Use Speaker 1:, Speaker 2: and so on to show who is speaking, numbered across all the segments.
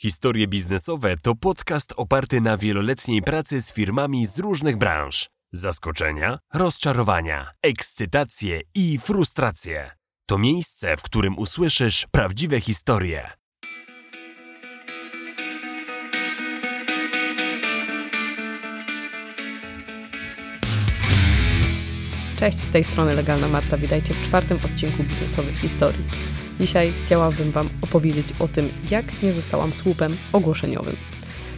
Speaker 1: Historie biznesowe to podcast oparty na wieloletniej pracy z firmami z różnych branż. Zaskoczenia, rozczarowania, ekscytacje i frustracje. To miejsce, w którym usłyszysz prawdziwe historie.
Speaker 2: Cześć, z tej strony Legalna Marta. Witajcie w czwartym odcinku biznesowych historii. Dzisiaj chciałabym Wam opowiedzieć o tym, jak nie zostałam słupem ogłoszeniowym.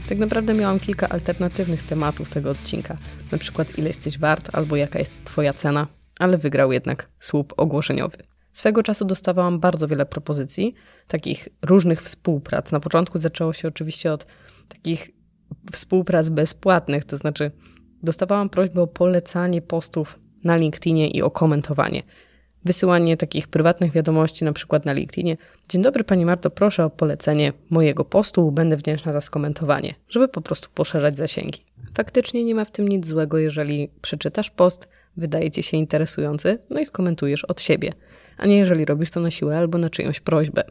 Speaker 2: Tak naprawdę miałam kilka alternatywnych tematów tego odcinka, na przykład ile jesteś wart albo jaka jest Twoja cena, ale wygrał jednak słup ogłoszeniowy. Swego czasu dostawałam bardzo wiele propozycji, takich różnych współprac. Na początku zaczęło się oczywiście od takich współprac bezpłatnych, to znaczy dostawałam prośbę o polecanie postów na LinkedInie i o komentowanie. Wysyłanie takich prywatnych wiadomości, na przykład na LinkedInie. Dzień dobry Pani Marto, proszę o polecenie mojego postu, będę wdzięczna za skomentowanie, żeby po prostu poszerzać zasięgi. Faktycznie nie ma w tym nic złego, jeżeli przeczytasz post, wydaje Ci się interesujący, no i skomentujesz od siebie, a nie jeżeli robisz to na siłę albo na czyjąś prośbę.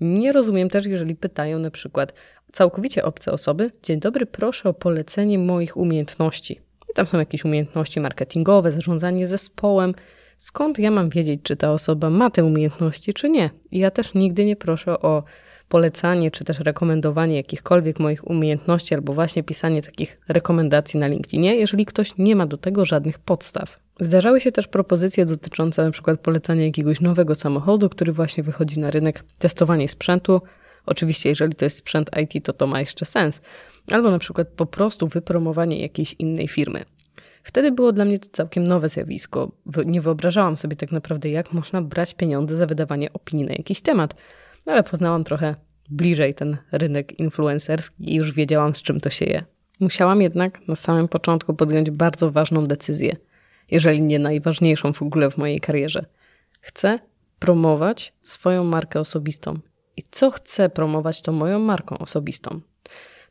Speaker 2: Nie rozumiem też, jeżeli pytają na przykład całkowicie obce osoby: Dzień dobry, proszę o polecenie moich umiejętności. I tam są jakieś umiejętności marketingowe, zarządzanie zespołem. Skąd ja mam wiedzieć, czy ta osoba ma te umiejętności, czy nie? Ja też nigdy nie proszę o polecanie, czy też rekomendowanie jakichkolwiek moich umiejętności, albo właśnie pisanie takich rekomendacji na LinkedInie, jeżeli ktoś nie ma do tego żadnych podstaw. Zdarzały się też propozycje dotyczące na przykład polecania jakiegoś nowego samochodu, który właśnie wychodzi na rynek, testowanie sprzętu. Oczywiście, jeżeli to jest sprzęt IT, to to ma jeszcze sens. Albo na przykład po prostu wypromowanie jakiejś innej firmy. Wtedy było dla mnie to całkiem nowe zjawisko. Nie wyobrażałam sobie tak naprawdę, jak można brać pieniądze za wydawanie opinii na jakiś temat. No ale poznałam trochę bliżej ten rynek influencerski i już wiedziałam, z czym to się je. Musiałam jednak na samym początku podjąć bardzo ważną decyzję, jeżeli nie najważniejszą w ogóle w mojej karierze. Chcę promować swoją markę osobistą. I co chcę promować, to moją marką osobistą.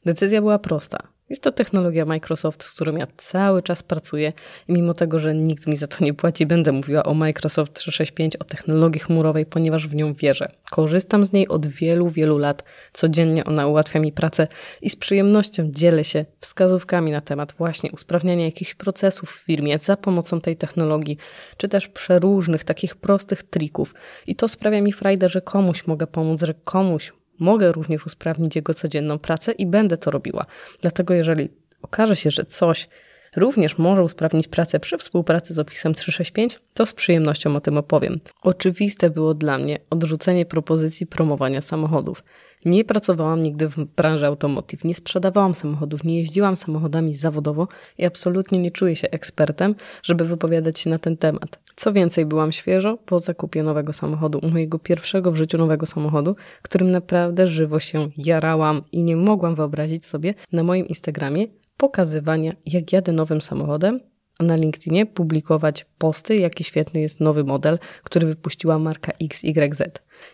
Speaker 2: Decyzja była prosta. Jest to technologia Microsoft, z którą ja cały czas pracuję i mimo tego, że nikt mi za to nie płaci, będę mówiła o Microsoft 365, o technologii chmurowej, ponieważ w nią wierzę. Korzystam z niej od wielu, wielu lat. Codziennie ona ułatwia mi pracę i z przyjemnością dzielę się wskazówkami na temat właśnie usprawniania jakichś procesów w firmie za pomocą tej technologii, czy też przeróżnych takich prostych trików. I to sprawia mi frajdę, że komuś mogę pomóc, że komuś mogę również usprawnić jego codzienną pracę i będę to robiła. Dlatego, jeżeli okaże się, że coś również może usprawnić pracę przy współpracy z Office 365, to z przyjemnością o tym opowiem. Oczywiste było dla mnie odrzucenie propozycji promowania samochodów. Nie pracowałam nigdy w branży automotive, nie sprzedawałam samochodów, nie jeździłam samochodami zawodowo i absolutnie nie czuję się ekspertem, żeby wypowiadać się na ten temat. Co więcej, byłam świeżo po zakupie nowego samochodu, mojego pierwszego w życiu nowego samochodu, którym naprawdę żywo się jarałam i nie mogłam wyobrazić sobie na moim Instagramie pokazywania, jak jadę nowym samochodem, a na LinkedInie publikować posty, jaki świetny jest nowy model, który wypuściła marka XYZ.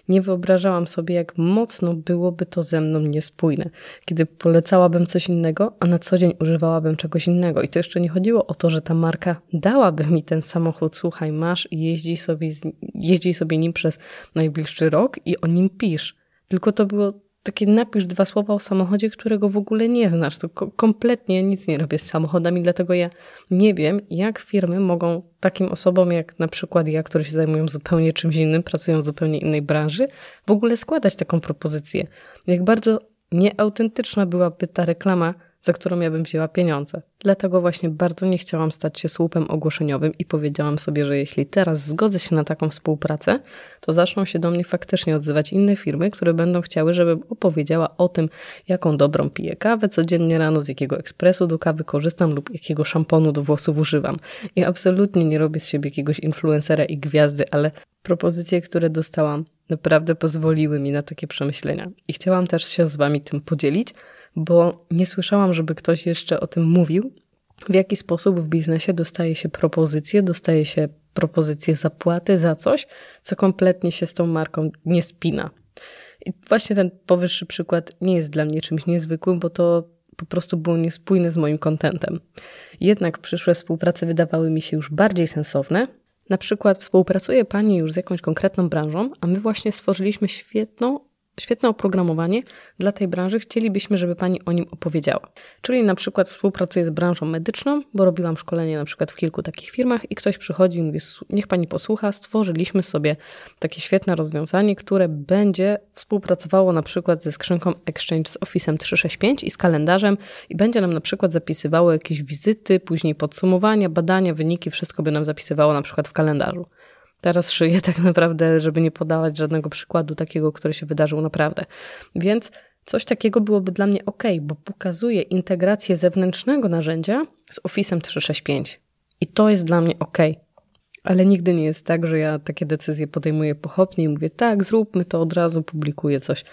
Speaker 2: Nie wyobrażałam sobie, jak mocno byłoby to ze mną niespójne, kiedy polecałabym coś innego, a na co dzień używałabym czegoś innego. I to jeszcze nie chodziło o to, że ta marka dałaby mi ten samochód, słuchaj, masz i jeździ sobie, jeździ sobie nim przez najbliższy rok i o nim pisz. Tylko to było takie napisz dwa słowa o samochodzie, którego w ogóle nie znasz. To kompletnie nic nie robię z samochodami, dlatego ja nie wiem, jak firmy mogą takim osobom, jak na przykład ja, które się zajmują zupełnie czymś innym, pracują w zupełnie innej branży, w ogóle składać taką propozycję. Jak bardzo nieautentyczna byłaby ta reklama, za którą ja bym wzięła pieniądze. Dlatego właśnie bardzo nie chciałam stać się słupem ogłoszeniowym i powiedziałam sobie, że jeśli teraz zgodzę się na taką współpracę, to zaczną się do mnie faktycznie odzywać inne firmy, które będą chciały, żebym opowiedziała o tym, jaką dobrą piję kawę codziennie rano, z jakiego ekspresu do kawy korzystam lub jakiego szamponu do włosów używam. I absolutnie nie robię z siebie jakiegoś influencera i gwiazdy, ale propozycje, które dostałam, naprawdę pozwoliły mi na takie przemyślenia. I chciałam też się z Wami tym podzielić, bo nie słyszałam, żeby ktoś jeszcze o tym mówił, w jaki sposób w biznesie dostaje się propozycje, dostaje się propozycje zapłaty za coś, co kompletnie się z tą marką nie spina. I właśnie ten powyższy przykład nie jest dla mnie czymś niezwykłym, bo to po prostu było niespójne z moim kontentem. Jednak przyszłe współprace wydawały mi się już bardziej sensowne. Na przykład współpracuje Pani już z jakąś konkretną branżą, a my właśnie stworzyliśmy świetną świetne oprogramowanie dla tej branży, chcielibyśmy, żeby Pani o nim opowiedziała. Czyli na przykład współpracuję z branżą medyczną, bo robiłam szkolenie na przykład w kilku takich firmach i ktoś przychodzi i mówi, niech Pani posłucha, stworzyliśmy sobie takie świetne rozwiązanie, które będzie współpracowało na przykład ze skrzynką Exchange z Office'em 365 i z kalendarzem i będzie nam na przykład zapisywało jakieś wizyty, później podsumowania, badania, wyniki, wszystko by nam zapisywało na przykład w kalendarzu. Teraz szyję tak naprawdę, żeby nie podawać żadnego przykładu takiego, który się wydarzył naprawdę. Więc coś takiego byłoby dla mnie ok, bo pokazuje integrację zewnętrznego narzędzia z Office'em 365. I to jest dla mnie ok. Ale nigdy nie jest tak, że ja takie decyzje podejmuję pochopnie i mówię, tak, zróbmy to, od razu publikuję coś.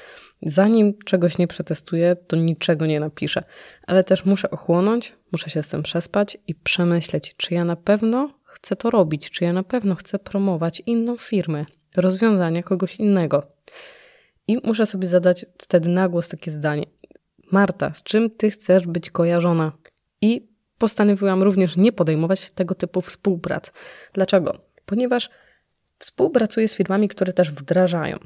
Speaker 2: Zanim czegoś nie przetestuję, to niczego nie napiszę. Ale też muszę ochłonąć, muszę się z tym przespać i przemyśleć, czy ja na pewno chcę to robić, czy ja na pewno chcę promować inną firmę, rozwiązania kogoś innego. I muszę sobie zadać wtedy na głos takie zdanie. Marta, z czym ty chcesz być kojarzona? I postanowiłam również nie podejmować tego typu współprac. Dlaczego? Ponieważ współpracuję z firmami, które też wdrażają.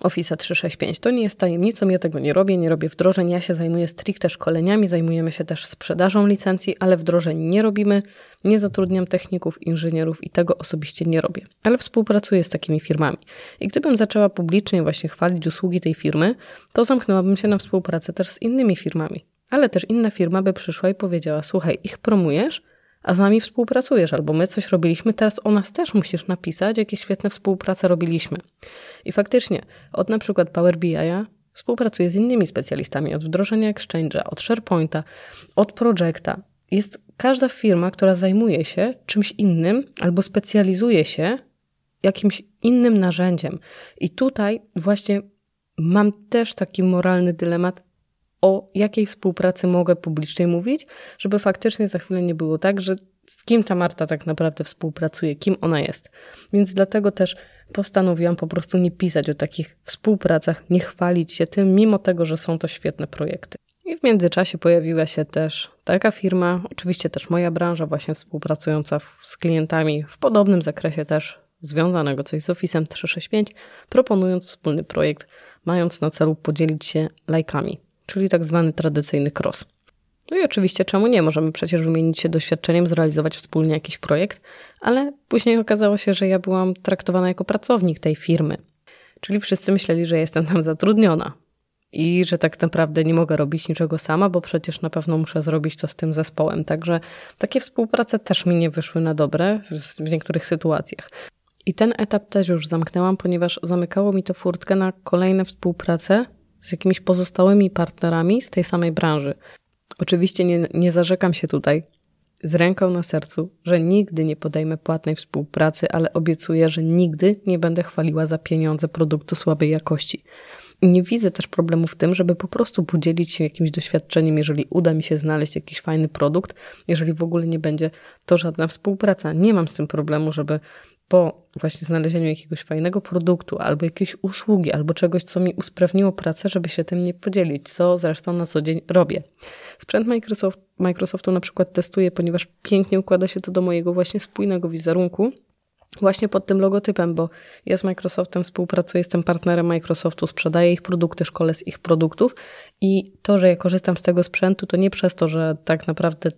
Speaker 2: Office 365. To nie jest tajemnicą, ja tego nie robię, nie robię wdrożeń. Ja się zajmuję stricte szkoleniami, zajmujemy się też sprzedażą licencji, ale wdrożeń nie robimy. Nie zatrudniam techników, inżynierów i tego osobiście nie robię. Ale współpracuję z takimi firmami. I gdybym zaczęła publicznie właśnie chwalić usługi tej firmy, to zamknęłabym się na współpracę też z innymi firmami. Ale też inna firma by przyszła i powiedziała: Słuchaj, ich promujesz, a z nami współpracujesz, albo my coś robiliśmy, teraz o nas też musisz napisać, jakie świetne współprace robiliśmy. I faktycznie, od na przykład Power BI'a współpracuję z innymi specjalistami, od wdrożenia Exchange'a, od SharePointa, od Projecta. Jest każda firma, która zajmuje się czymś innym albo specjalizuje się jakimś innym narzędziem. I tutaj właśnie mam też taki moralny dylemat, o jakiej współpracy mogę publicznie mówić, żeby faktycznie za chwilę nie było tak, że z kim ta Marta tak naprawdę współpracuje, kim ona jest. Więc dlatego też postanowiłam po prostu nie pisać o takich współpracach, nie chwalić się tym, mimo tego, że są to świetne projekty. I w międzyczasie pojawiła się też taka firma, oczywiście też moja branża, właśnie współpracująca z klientami w podobnym zakresie też związanego coś z Office'em 365, proponując wspólny projekt, mając na celu podzielić się lajkami czyli tak zwany tradycyjny cross. No i oczywiście czemu nie? Możemy przecież wymienić się doświadczeniem, zrealizować wspólnie jakiś projekt, ale później okazało się, że ja byłam traktowana jako pracownik tej firmy. Czyli wszyscy myśleli, że jestem tam zatrudniona i że tak naprawdę nie mogę robić niczego sama, bo przecież na pewno muszę zrobić to z tym zespołem. Także takie współprace też mi nie wyszły na dobre w niektórych sytuacjach. I ten etap też już zamknęłam, ponieważ zamykało mi to furtkę na kolejne współprace z jakimiś pozostałymi partnerami z tej samej branży. Oczywiście nie, nie zarzekam się tutaj z ręką na sercu, że nigdy nie podejmę płatnej współpracy, ale obiecuję, że nigdy nie będę chwaliła za pieniądze produktu słabej jakości. Nie widzę też problemu w tym, żeby po prostu podzielić się jakimś doświadczeniem, jeżeli uda mi się znaleźć jakiś fajny produkt, jeżeli w ogóle nie będzie to żadna współpraca. Nie mam z tym problemu, żeby po właśnie znalezieniu jakiegoś fajnego produktu, albo jakiejś usługi, albo czegoś, co mi usprawniło pracę, żeby się tym nie podzielić, co zresztą na co dzień robię. Sprzęt Microsoft, Microsoftu na przykład testuję, ponieważ pięknie układa się to do mojego właśnie spójnego wizerunku, właśnie pod tym logotypem, bo ja z Microsoftem współpracuję, jestem partnerem Microsoftu, sprzedaję ich produkty, szkole z ich produktów i to, że ja korzystam z tego sprzętu, to nie przez to, że tak naprawdę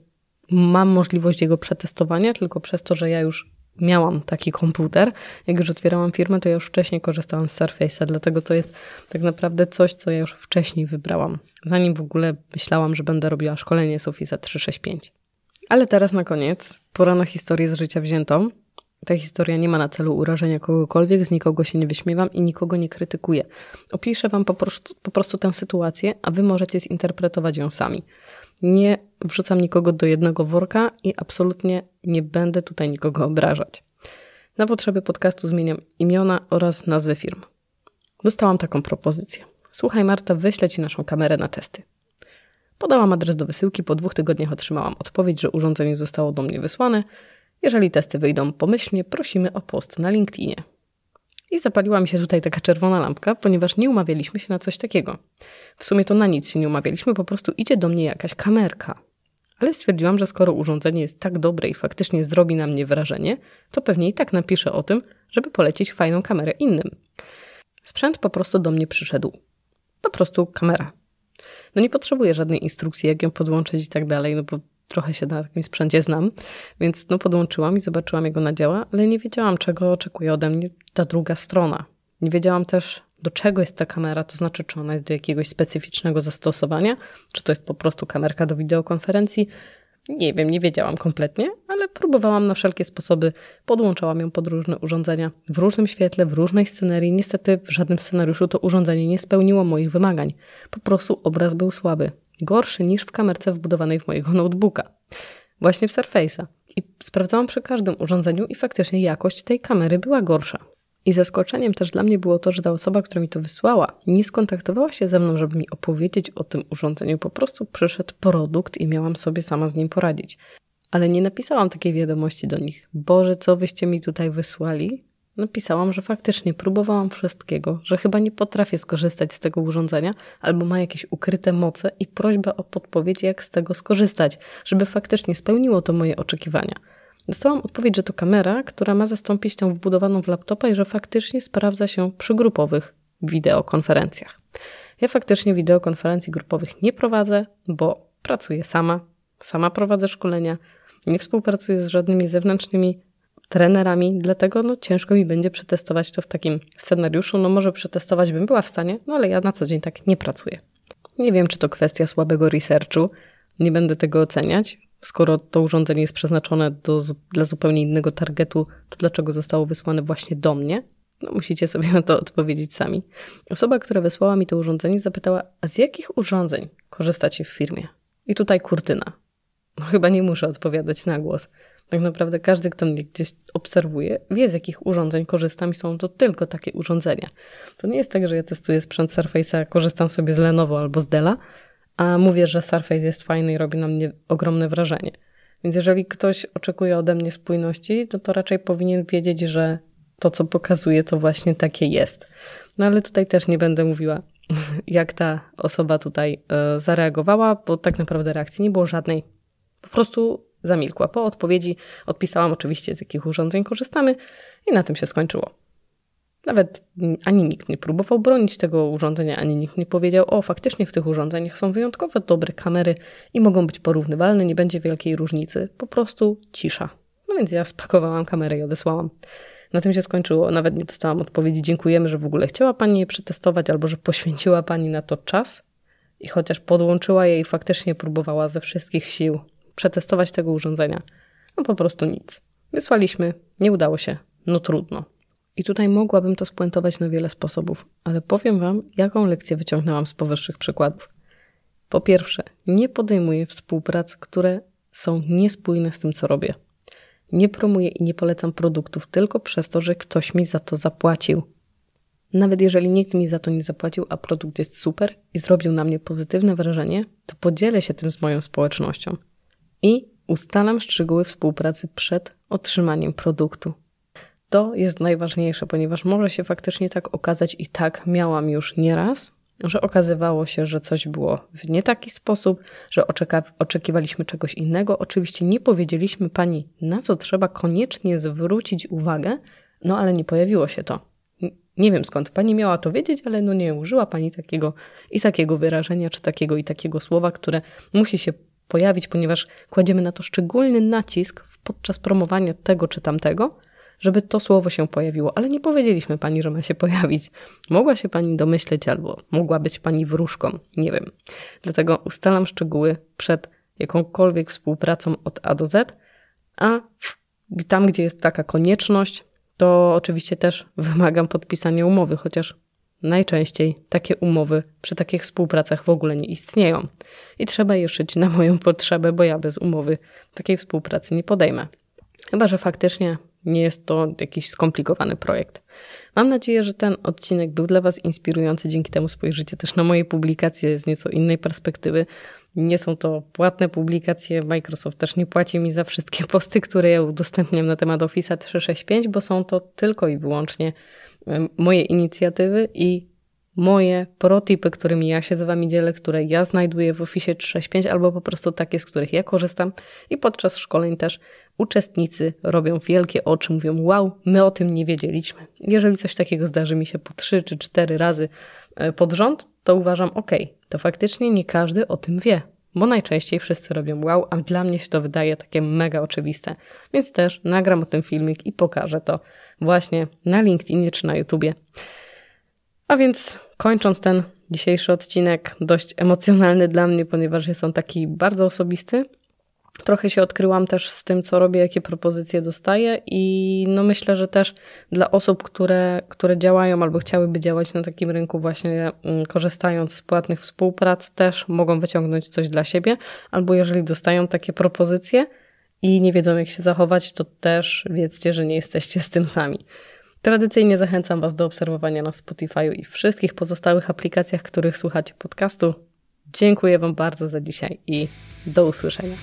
Speaker 2: mam możliwość jego przetestowania, tylko przez to, że ja już miałam taki komputer. Jak już otwierałam firmę, to ja już wcześniej korzystałam z Surface'a, dlatego to jest tak naprawdę coś, co ja już wcześniej wybrałam, zanim w ogóle myślałam, że będę robiła szkolenie z Office 365. Ale teraz na koniec, pora na historię z życia wziętą. Ta historia nie ma na celu urażenia kogokolwiek, z nikogo się nie wyśmiewam i nikogo nie krytykuję. Opiszę Wam po prostu, po prostu tę sytuację, a Wy możecie zinterpretować ją sami. Nie wrzucam nikogo do jednego worka i absolutnie nie będę tutaj nikogo obrażać. Na potrzeby podcastu zmieniam imiona oraz nazwy firm. Dostałam taką propozycję. Słuchaj, Marta, wyślę ci naszą kamerę na testy. Podałam adres do wysyłki, po dwóch tygodniach otrzymałam odpowiedź, że urządzenie zostało do mnie wysłane. Jeżeli testy wyjdą pomyślnie, prosimy o post na LinkedInie. I zapaliła mi się tutaj taka czerwona lampka, ponieważ nie umawialiśmy się na coś takiego. W sumie to na nic się nie umawialiśmy, po prostu idzie do mnie jakaś kamerka. Ale stwierdziłam, że skoro urządzenie jest tak dobre i faktycznie zrobi na mnie wrażenie, to pewnie i tak napiszę o tym, żeby polecić fajną kamerę innym. Sprzęt po prostu do mnie przyszedł. Po prostu kamera. No nie potrzebuję żadnej instrukcji, jak ją podłączyć i tak dalej, no bo trochę się na takim sprzęcie znam, więc no podłączyłam i zobaczyłam, jak ona działa, ale nie wiedziałam, czego oczekuje ode mnie ta druga strona. Nie wiedziałam też, do czego jest ta kamera, to znaczy, czy ona jest do jakiegoś specyficznego zastosowania, czy to jest po prostu kamerka do wideokonferencji. Nie wiem, nie wiedziałam kompletnie, ale próbowałam na wszelkie sposoby, podłączałam ją pod różne urządzenia, w różnym świetle, w różnej scenerii. Niestety w żadnym scenariuszu to urządzenie nie spełniło moich wymagań. Po prostu obraz był słaby, gorszy niż w kamerce wbudowanej w mojego notebooka. Właśnie w Surface'a. I sprawdzałam przy każdym urządzeniu i faktycznie jakość tej kamery była gorsza. I zaskoczeniem też dla mnie było to, że ta osoba, która mi to wysłała, nie skontaktowała się ze mną, żeby mi opowiedzieć o tym urządzeniu. Po prostu przyszedł produkt i miałam sobie sama z nim poradzić. Ale nie napisałam takiej wiadomości do nich. Boże, co wyście mi tutaj wysłali? Napisałam, że faktycznie próbowałam wszystkiego, że chyba nie potrafię skorzystać z tego urządzenia, albo ma jakieś ukryte moce i prośbę o podpowiedź, jak z tego skorzystać, żeby faktycznie spełniło to moje oczekiwania. Dostałam odpowiedź, że to kamera, która ma zastąpić tę wbudowaną w laptopa i że faktycznie sprawdza się przy grupowych wideokonferencjach. Ja faktycznie wideokonferencji grupowych nie prowadzę, bo pracuję sama, sama prowadzę szkolenia, nie współpracuję z żadnymi zewnętrznymi trenerami, dlatego no, ciężko mi będzie przetestować to w takim scenariuszu. No może przetestować bym była w stanie, no ale ja na co dzień tak nie pracuję. Nie wiem, czy to kwestia słabego researchu, nie będę tego oceniać skoro to urządzenie jest przeznaczone do, dla zupełnie innego targetu, to dlaczego zostało wysłane właśnie do mnie? No, musicie sobie na to odpowiedzieć sami. Osoba, która wysłała mi to urządzenie, zapytała: A z jakich urządzeń korzystacie w firmie? I tutaj kurtyna. No, chyba nie muszę odpowiadać na głos. Tak naprawdę każdy, kto mnie gdzieś obserwuje, wie z jakich urządzeń korzystam i są to tylko takie urządzenia. To nie jest tak, że ja testuję sprzęt Surface'a, korzystam sobie z Lenovo albo z Della, a mówię, że Surface jest fajny i robi na mnie ogromne wrażenie. Więc jeżeli ktoś oczekuje ode mnie spójności, to, to raczej powinien wiedzieć, że to, co pokazuje, to właśnie takie jest. No ale tutaj też nie będę mówiła, jak ta osoba tutaj e, zareagowała, bo tak naprawdę reakcji nie było żadnej. Po prostu zamilkła. Po odpowiedzi odpisałam oczywiście, z jakich urządzeń korzystamy i na tym się skończyło. Nawet ani nikt nie próbował bronić tego urządzenia, ani nikt nie powiedział, o faktycznie w tych urządzeniach są wyjątkowo dobre kamery i mogą być porównywalne, nie będzie wielkiej różnicy. Po prostu cisza. No więc ja spakowałam kamerę i odesłałam. Na tym się skończyło. Nawet nie dostałam odpowiedzi, dziękujemy, że w ogóle chciała Pani je przetestować, albo że poświęciła Pani na to czas. I chociaż podłączyła je i faktycznie próbowała ze wszystkich sił przetestować tego urządzenia, no po prostu nic. Wysłaliśmy, nie udało się, no trudno. I tutaj mogłabym to spuentować na wiele sposobów, ale powiem Wam, jaką lekcję wyciągnęłam z powyższych przykładów. Po pierwsze, nie podejmuję współprac, które są niespójne z tym, co robię. Nie promuję i nie polecam produktów tylko przez to, że ktoś mi za to zapłacił. Nawet jeżeli nikt mi za to nie zapłacił, a produkt jest super i zrobił na mnie pozytywne wrażenie, to podzielę się tym z moją społecznością i ustalam szczegóły współpracy przed otrzymaniem produktu. To jest najważniejsze, ponieważ może się faktycznie tak okazać i tak miałam już nieraz, że okazywało się, że coś było w nie taki sposób, że oczekiwaliśmy czegoś innego. Oczywiście nie powiedzieliśmy pani, na co trzeba koniecznie zwrócić uwagę, no ale nie pojawiło się to. Nie wiem skąd pani miała to wiedzieć, ale no nie użyła pani takiego i takiego wyrażenia, czy takiego i takiego słowa, które musi się pojawić, ponieważ kładziemy na to szczególny nacisk podczas promowania tego czy tamtego, żeby to słowo się pojawiło, ale nie powiedzieliśmy pani, że ma się pojawić. Mogła się pani domyśleć albo mogła być pani wróżką, nie wiem. Dlatego ustalam szczegóły przed jakąkolwiek współpracą od A do Z, a tam, gdzie jest taka konieczność, to oczywiście też wymagam podpisania umowy, chociaż najczęściej takie umowy przy takich współpracach w ogóle nie istnieją. I trzeba je szyć na moją potrzebę, bo ja bez umowy takiej współpracy nie podejmę. Chyba, że faktycznie nie jest to jakiś skomplikowany projekt. Mam nadzieję, że ten odcinek był dla Was inspirujący. Dzięki temu spojrzycie też na moje publikacje z nieco innej perspektywy. Nie są to płatne publikacje. Microsoft też nie płaci mi za wszystkie posty, które ja udostępniam na temat Office 365, bo są to tylko i wyłącznie moje inicjatywy i moje protipy, którymi ja się z Wami dzielę, które ja znajduję w Office 365 albo po prostu takie, z których ja korzystam i podczas szkoleń też uczestnicy robią wielkie oczy, mówią wow, my o tym nie wiedzieliśmy. Jeżeli coś takiego zdarzy mi się po 3 czy 4 razy e, pod rząd, to uważam, ok, to faktycznie nie każdy o tym wie, bo najczęściej wszyscy robią wow, a dla mnie się to wydaje takie mega oczywiste. Więc też nagram o tym filmik i pokażę to właśnie na LinkedInie czy na YouTubie. A więc kończąc ten dzisiejszy odcinek, dość emocjonalny dla mnie, ponieważ jest on taki bardzo osobisty. Trochę się odkryłam też z tym, co robię, jakie propozycje dostaję, i no myślę, że też dla osób, które, które działają albo chciałyby działać na takim rynku, właśnie mm, korzystając z płatnych współprac, też mogą wyciągnąć coś dla siebie, albo jeżeli dostają takie propozycje i nie wiedzą, jak się zachować, to też wiedzcie, że nie jesteście z tym sami. Tradycyjnie zachęcam Was do obserwowania na Spotify i wszystkich pozostałych aplikacjach, których słuchacie podcastu. Dziękuję Wam bardzo za dzisiaj i do usłyszenia.